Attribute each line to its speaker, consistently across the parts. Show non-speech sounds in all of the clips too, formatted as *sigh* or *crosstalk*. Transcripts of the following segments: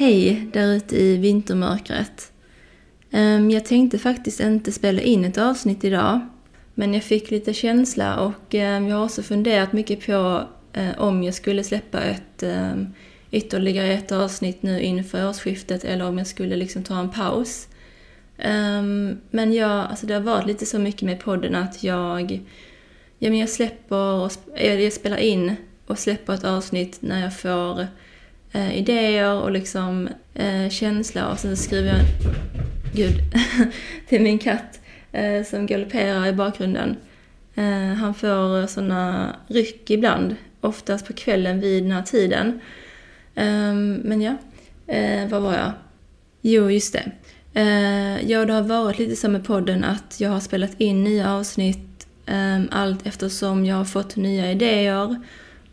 Speaker 1: Hej där ute i vintermörkret. Ehm, jag tänkte faktiskt inte spela in ett avsnitt idag. Men jag fick lite känsla och ehm, jag har också funderat mycket på eh, om jag skulle släppa ett ehm, ytterligare ett avsnitt nu inför årsskiftet eller om jag skulle liksom ta en paus. Men jag, alltså det har varit lite så mycket med podden att jag, ja men jag släpper, och, jag spelar in och släpper ett avsnitt när jag får eh, idéer och liksom eh, känsla och sen skriver jag, gud, *laughs* till min katt eh, som galopperar i bakgrunden. Eh, han får sådana ryck ibland, oftast på kvällen vid den här tiden. Ehm, men ja, eh, vad var jag? Jo, just det. Eh, ja, det har varit lite så med podden att jag har spelat in nya avsnitt ehm, allt eftersom jag har fått nya idéer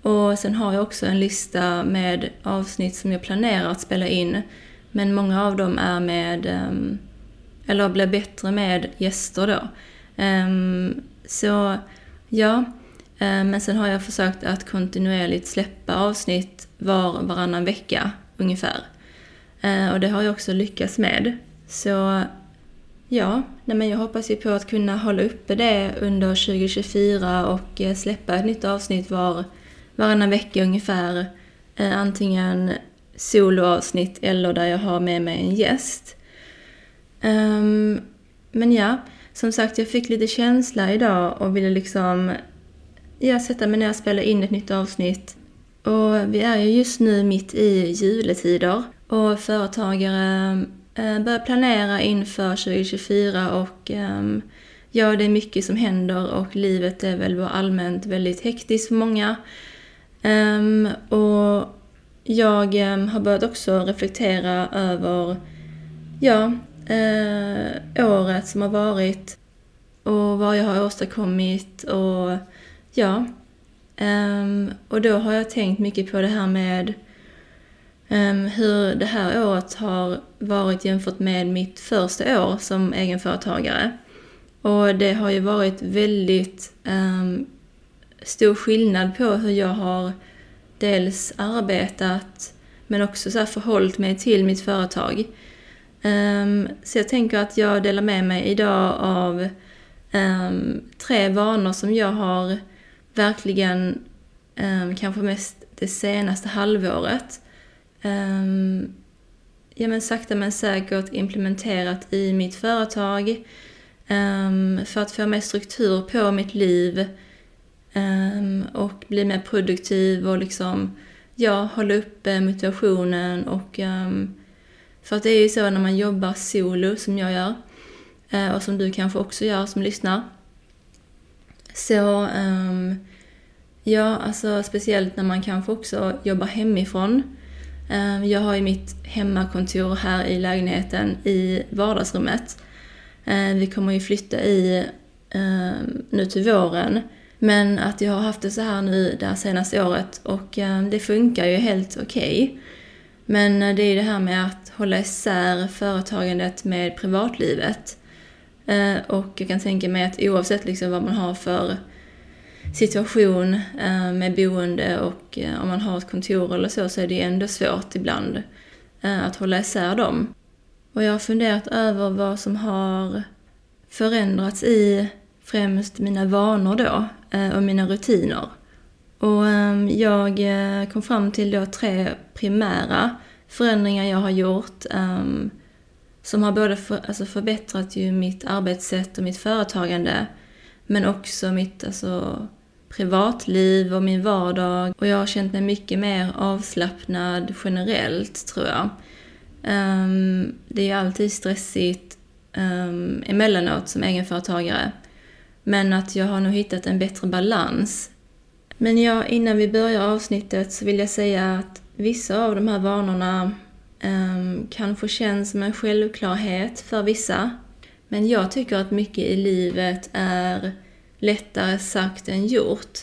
Speaker 1: och sen har jag också en lista med avsnitt som jag planerar att spela in. Men många av dem är med, ehm, eller blir bättre med gäster då. Ehm, så ja, ehm, men sen har jag försökt att kontinuerligt släppa avsnitt var varannan vecka ungefär. Och det har jag också lyckats med. Så ja, nej men jag hoppas ju på att kunna hålla uppe det under 2024 och eh, släppa ett nytt avsnitt var varannan vecka ungefär. Eh, antingen soloavsnitt eller där jag har med mig en gäst. Um, men ja, som sagt jag fick lite känsla idag och ville liksom ja, sätta mig ner och spela in ett nytt avsnitt. Och vi är ju just nu mitt i juletider och företagare eh, börjar planera inför 2024 och um, ja, det är mycket som händer och livet är väl allmänt väldigt hektiskt för många. Um, och jag um, har börjat också reflektera över ja, uh, året som har varit och vad jag har åstadkommit och ja. Um, och då har jag tänkt mycket på det här med hur det här året har varit jämfört med mitt första år som egenföretagare. Och det har ju varit väldigt um, stor skillnad på hur jag har dels arbetat men också så här förhållit mig till mitt företag. Um, så jag tänker att jag delar med mig idag av um, tre vanor som jag har verkligen, um, kanske mest det senaste halvåret, ja men sakta men säkert implementerat i mitt företag för att få mer struktur på mitt liv, Ehm, och bli mer produktiv och liksom, ja, hålla uppe motivationen och um, för att det är ju så när man jobbar solo som jag gör uh, och som du kanske också gör som lyssnar. Så um, ja, alltså speciellt när man kanske också jobbar hemifrån. jag har ju mitt hemmakontor här i lägenheten i vardagsrummet. Uh, vi kommer ju flytta i nu till våren men att jag har haft det så här nu det senaste året och eh, det funkar ju helt okej. Okay. Men eh, det är ju det här med att hålla isär företagandet med privatlivet. Eh, och jag kan tänka mig att oavsett liksom vad man har för situation med boende och om man har ett kontor eller så, så är det ändå svårt ibland att hålla isär dem. Och jag har funderat över vad som har förändrats i främst mina vanor då Eh, och mina rutiner. Och ehm, jag eh, kom fram till då tre primära förändringar jag har gjort ehm, som har både för, alltså förbättrat ju mitt arbetssätt och mitt företagande men också mitt alltså, privatliv och min vardag. Och jag har känt mig mycket mer avslappnad generellt, tror jag. Um, det är alltid stressigt um, emellanåt som egenföretagare. Men att jag har nog hittat en bättre balans Men ja, innan vi börjar avsnittet så vill jag säga att vissa av de här vanorna ehm, um, kanske känns som en självklarhet för vissa. Men jag tycker att mycket i livet är lättare sagt än gjort.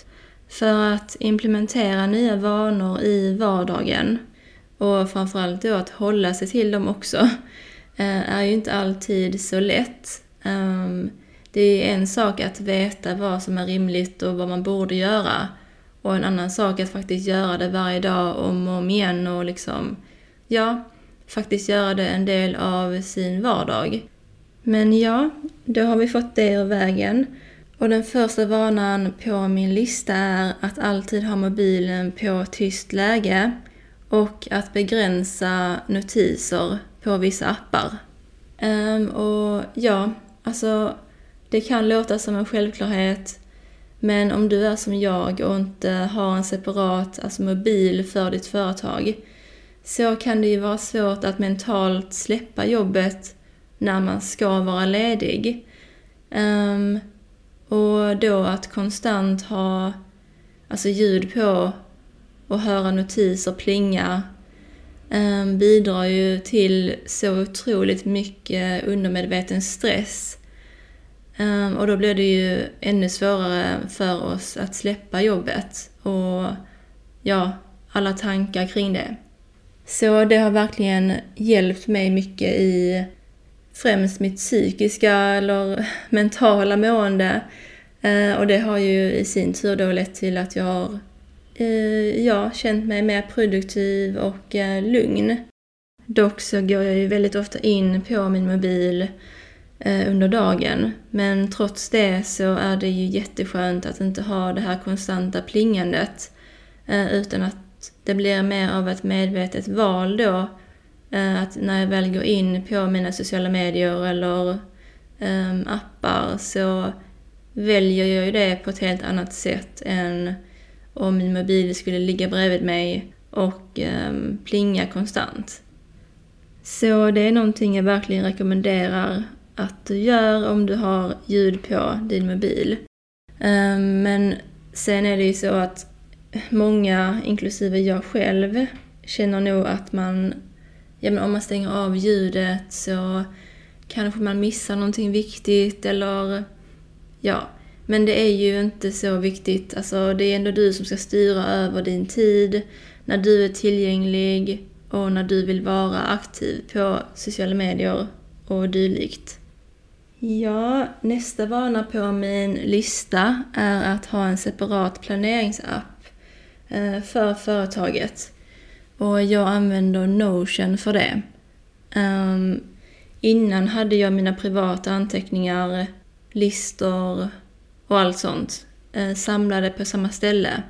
Speaker 1: För att implementera nya vanor i vardagen och framförallt då att hålla sig till dem också eh, är ju inte alltid så lätt. Ehm, det är en sak att veta vad som är rimligt och vad man borde göra och en annan sak att faktiskt göra det varje dag om och om igen och liksom, ja, faktiskt göra det en del av sin vardag. Men ja, då har vi fått det ur vägen. Och den första vanan på min lista är att alltid ha mobilen på tyst läge och att begränsa notiser på vissa appar. Um, och ja, alltså det kan låta som en självklarhet men om du är som jag och inte har en separat alltså mobil för ditt företag så kan det ju vara svårt att mentalt släppa jobbet när man ska vara ledig. Um, och då att konstant ha alltså ljud på och höra notiser plinga um, bidrar ju till så otroligt mycket undermedveten stress. Um, och då blir det ju ännu svårare för oss att släppa jobbet och ja, alla tankar kring det. Så det har verkligen hjälpt mig mycket i främst mitt psykiska eller *laughs* mentala mående. Ehm, och det har ju i sin tur då lett till att jag har eh, ja, känt mig mer produktiv och eh, lugn. Dock så går jag ju väldigt ofta in på min mobil Eh, under dagen. Men trots det så är det ju jätteskönt att inte ha det här konstanta plingandet. Eh, utan att det blir mer av ett medvetet val då eh, att när jag väl går in på mina sociala medier eller ehm, appar så väljer jag ju det på ett helt annat sätt än om min mobil skulle ligga bredvid mig och ehm, plinga konstant. Så det är någonting jag verkligen rekommenderar att du gör om du har ljud på din mobil. Ehm, men sen är det ju så att många, inklusive jag själv, känner nog att man ja, men om man stänger av ljudet så kanske man missar någonting viktigt eller ja. Men det är ju inte så viktigt. Alltså, det är ändå du som ska styra över din tid, när du är tillgänglig och när du vill vara aktiv på sociala medier och dylikt. Ja, nästa vana på min lista är att ha en separat planeringsapp eh, för företaget. Och jag använder Notion för det. Ehm, innan hade jag mina privata anteckningar, listor och allt sånt eh, samlade på samma ställe.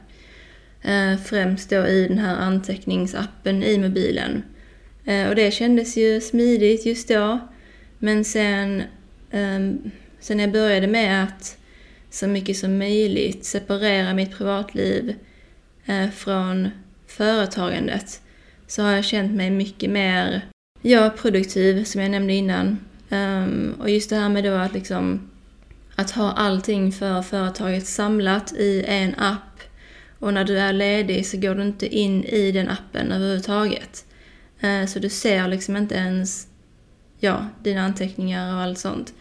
Speaker 1: Eh, främst då i den här anteckningsappen i mobilen. Och det kändes ju smidigt just då. Men sen, Ehm, sen jag började med att så mycket som möjligt separera mitt privatliv eh, från företagandet så har jag känt mig mycket mer ja, produktiv, som jag nämnde innan. Ehm, och just det här med då att liksom att ha allting för företaget samlat i en app och när du är ledig så går du inte in i den appen överhuvudtaget. Eh, så du ser liksom inte ens ja, dina anteckningar och allt sånt.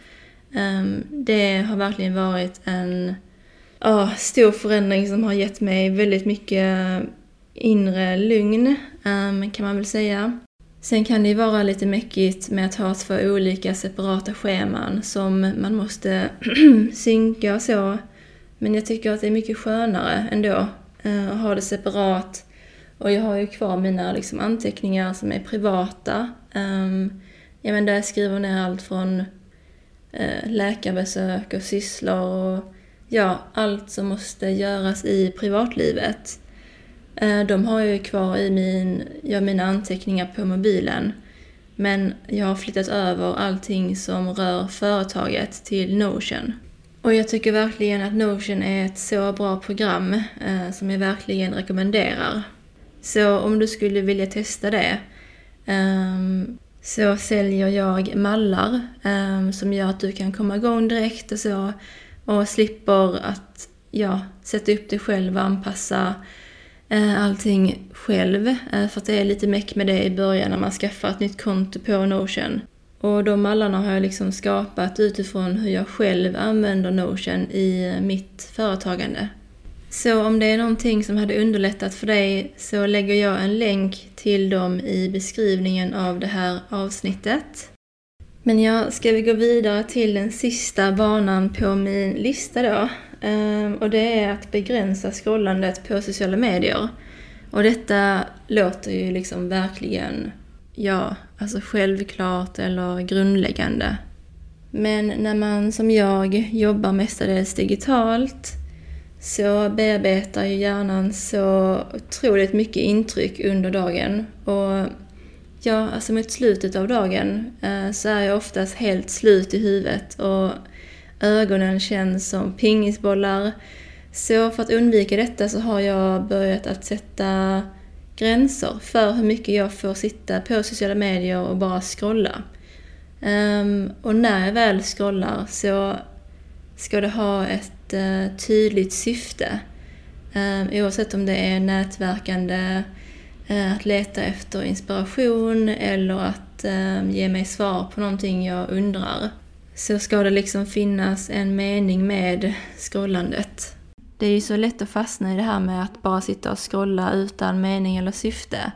Speaker 1: Ehm, det har verkligen varit en oh, stor förändring som har gett mig väldigt mycket inre lugn, ehm, kan man väl säga. Sen kan det ju vara lite mäckigt med att ha två olika separata scheman som man måste *clears throat* synka och så. Men jag tycker att det är mycket skönare ändå eh, att ha det separat. Och jag har ju kvar mina liksom, anteckningar som är privata. Um, ja, men där jag skriver ner allt från eh, läkarbesök och sysslor och ja, allt som måste göras i privatlivet. Eh, de har jag ju kvar i min, ja, mina anteckningar på mobilen. Men jag har flyttat över allting som rör företaget till Notion. Och jag tycker verkligen att Notion är ett så bra program eh, som jag verkligen rekommenderar. Så om du skulle vilja testa det eh, så säljer jag mallar eh, som gör att du kan komma igång direkt och så och slipper att ja, sätta upp det själv och anpassa eh, allting själv. Eh, för att det är lite meck med det i början när man skaffar ett nytt konto på Notion. Och de mallarna har jag liksom skapat utifrån hur jag själv använder Notion i eh, mitt företagande. Så om det är någonting som hade underlättat för dig så lägger jag en länk till dem i beskrivningen av det här avsnittet. Men ja, ska vi gå vidare till den sista banan på min lista då? Ehm, och det är att begränsa scrollandet på sociala medier. Och detta låter ju liksom verkligen, ja, alltså självklart eller grundläggande. Men när man som jag jobbar mestadels digitalt så bearbetar ju hjärnan så otroligt mycket intryck under dagen. Och ja, alltså mot slutet av dagen eh, så är jag oftast helt slut i huvudet och ögonen känns som pingisbollar. Så för att undvika detta så har jag börjat att sätta gränser för hur mycket jag får sitta på sociala medier och bara scrolla. Ehm, och när jag väl scrollar så ska det ha ett Eh, tydligt syfte. Ehm, oavsett om det är nätverkande, eh, att leta efter inspiration eller att ehm, ge mig svar på någonting jag undrar. Så ska det liksom finnas en mening med scrollandet. Det är ju så lätt att fastna i det här med att bara sitta och scrolla utan mening eller syfte.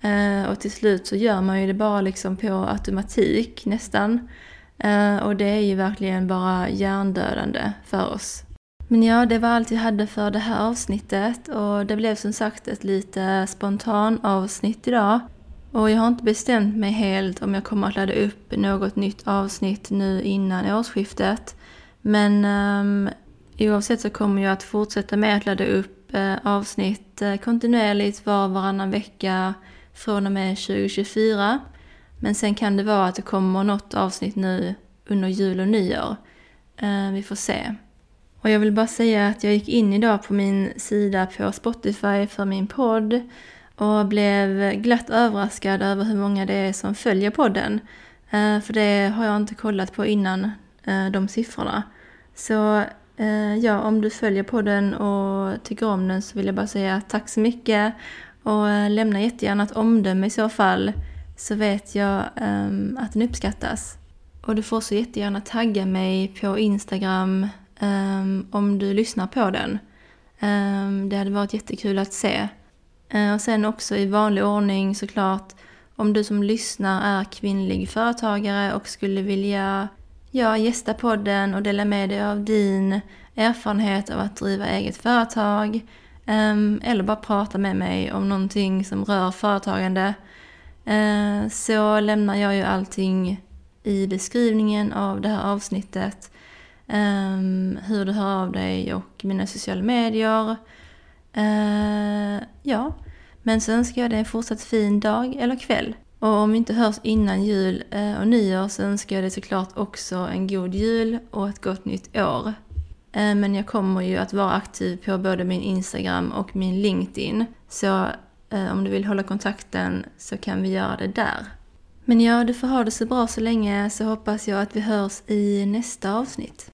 Speaker 1: Eh, och till slut så gör man ju det bara liksom på automatik nästan. Eh, och det är ju verkligen bara hjärndödande för oss. Men ja, det var allt jag hade för det här avsnittet och det blev som sagt ett lite spontan avsnitt idag. Och jag har inte bestämt mig helt om jag kommer att ladda upp något nytt avsnitt nu innan årsskiftet. Men um, oavsett så kommer jag att fortsätta med att ladda upp uh, avsnitt uh, kontinuerligt var och varannan vecka från och med 2024. Men sen kan det vara att det kommer något avsnitt nu under jul och nyår. Eh, vi får se. Och jag vill bara säga att jag gick in idag på min sida på Spotify för min podd och blev glatt överraskad över hur många det är som följer podden. Eh, för det har jag inte kollat på innan eh, de siffrorna. Så ja, om du följer podden och tycker om den så vill jag bara säga tack så mycket och lämna jättegärna ett omdöme i så fall så vet jag um, att den uppskattas. Och du får så jättegärna tagga mig på Instagram um, om du lyssnar på den. Um, det hade varit jättekul att se. Uh, och sen också i vanlig ordning såklart, om du som lyssnar är kvinnlig företagare och skulle vilja ja, gästa podden och dela med dig av din erfarenhet av att driva eget företag um, eller bara prata med mig om någonting som rör företagande uh, Eh, så lämnar jag ju allting i beskrivningen av det här avsnittet ehm, hur du hör av dig och mina sociala medier. Eh, ja, men så önskar jag dig en fortsatt fin dag eller kväll. Och om vi inte hörs innan jul eh, och nyår så önskar jag dig såklart också en god jul och ett gott nytt år. Men jag kommer ju att vara aktiv på både min Instagram och min LinkedIn. Så Eh, om du vill hålla kontakten så kan vi göra det där. Men ja, du får ha det så bra så länge så hoppas jag att vi hörs i nästa avsnitt.